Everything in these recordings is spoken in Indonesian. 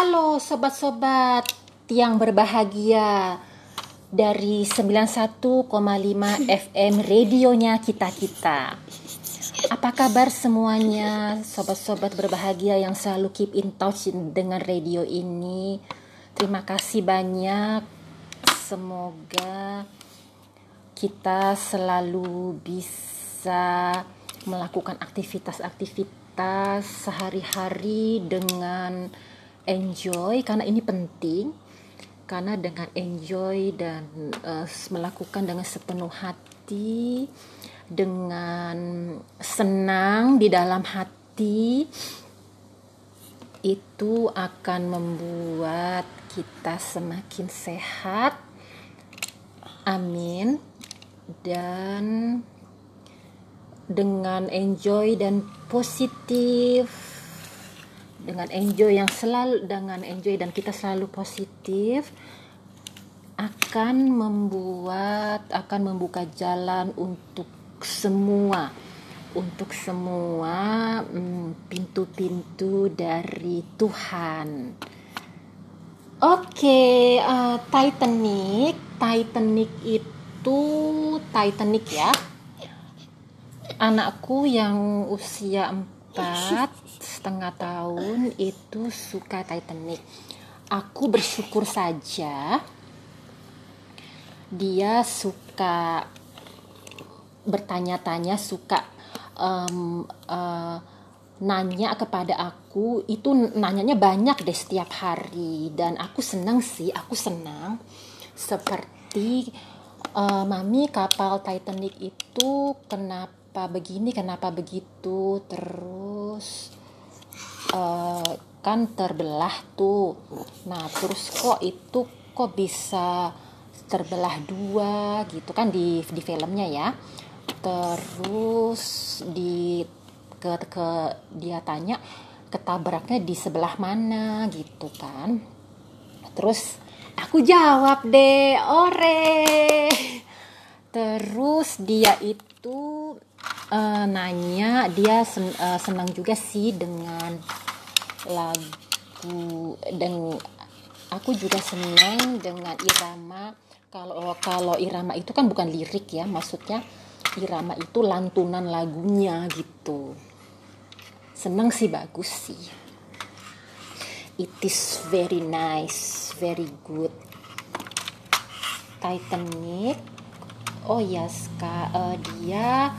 Halo sobat-sobat yang berbahagia dari 91,5 FM radionya kita-kita. Apa kabar semuanya sobat-sobat berbahagia yang selalu keep in touch dengan radio ini? Terima kasih banyak. Semoga kita selalu bisa melakukan aktivitas-aktivitas sehari-hari dengan enjoy karena ini penting. Karena dengan enjoy dan uh, melakukan dengan sepenuh hati dengan senang di dalam hati itu akan membuat kita semakin sehat. Amin. Dan dengan enjoy dan positif dengan enjoy yang selalu dengan enjoy dan kita selalu positif akan membuat akan membuka jalan untuk semua untuk semua hmm, pintu-pintu dari Tuhan. Oke, okay, uh, eh, Titanic, Titanic itu Titanic ya. Anakku yang usia empat setengah tahun itu suka Titanic. Aku bersyukur saja dia suka bertanya-tanya, suka um, uh, nanya kepada aku. Itu nanyanya banyak deh setiap hari dan aku senang sih, aku senang seperti uh, mami kapal Titanic itu kenapa kenapa begini kenapa begitu terus uh, kan terbelah tuh. Nah terus kok itu kok bisa terbelah dua gitu kan di di filmnya ya. Terus di ke, ke dia tanya ketabraknya di sebelah mana? gitu kan. Terus aku jawab deh ore. Terus dia itu uh, nanya dia sen, uh, senang juga sih dengan lagu dan aku juga senang dengan irama. Kalau kalau irama itu kan bukan lirik ya maksudnya irama itu lantunan lagunya gitu. Senang sih bagus sih. It is very nice very good. Titanic oh ya yes, uh, dia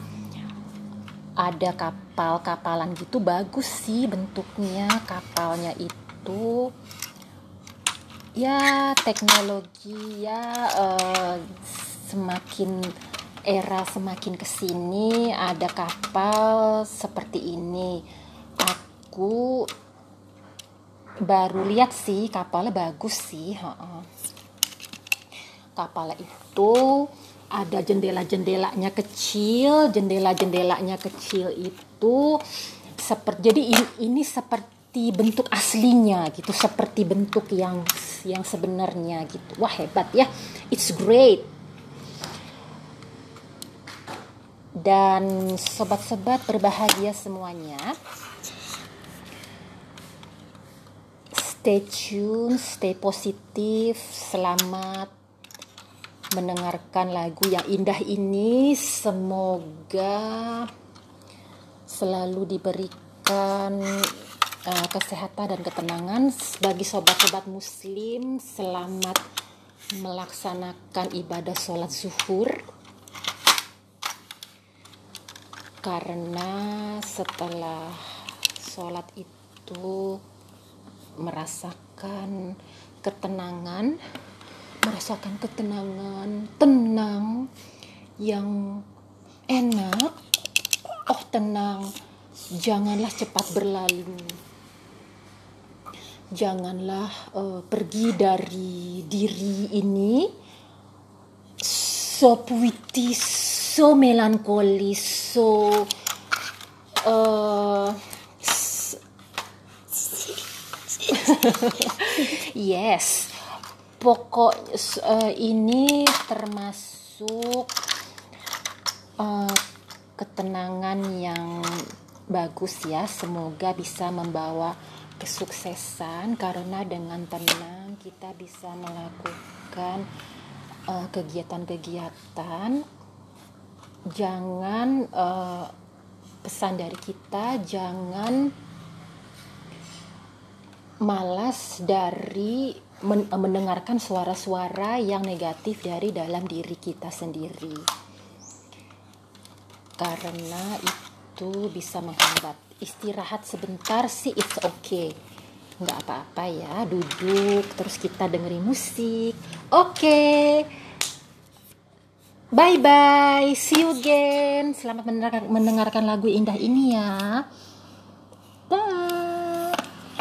ada kapal-kapalan gitu bagus sih bentuknya kapalnya itu. Ya teknologi ya uh, semakin era semakin ke sini ada kapal seperti ini. Aku baru lihat sih kapalnya bagus sih kapalnya itu ada jendela-jendelanya kecil, jendela-jendelanya kecil itu seperti jadi ini, ini seperti bentuk aslinya gitu, seperti bentuk yang yang sebenarnya gitu. Wah, hebat ya. It's great. Dan sobat-sobat berbahagia semuanya. Stay tune, stay positif, selamat mendengarkan lagu yang indah ini. Semoga selalu diberikan uh, kesehatan dan ketenangan bagi sobat-sobat muslim. Selamat melaksanakan ibadah sholat zuhur. Karena setelah sholat itu merasakan ketenangan merasakan ketenangan, tenang, yang enak. Oh, tenang, janganlah cepat berlalu. Janganlah uh, pergi dari diri ini. So puitis, so melankolis, so uh, yes pokok uh, ini termasuk uh, ketenangan yang bagus ya. Semoga bisa membawa kesuksesan karena dengan tenang kita bisa melakukan uh, kegiatan-kegiatan. Jangan uh, pesan dari kita jangan malas dari men mendengarkan suara-suara yang negatif dari dalam diri kita sendiri. Karena itu bisa menghambat istirahat sebentar sih it's okay. Nggak apa-apa ya duduk terus kita dengerin musik. Oke. Okay. bye bye see you again. Selamat mendengarkan, mendengarkan lagu indah ini ya. Bye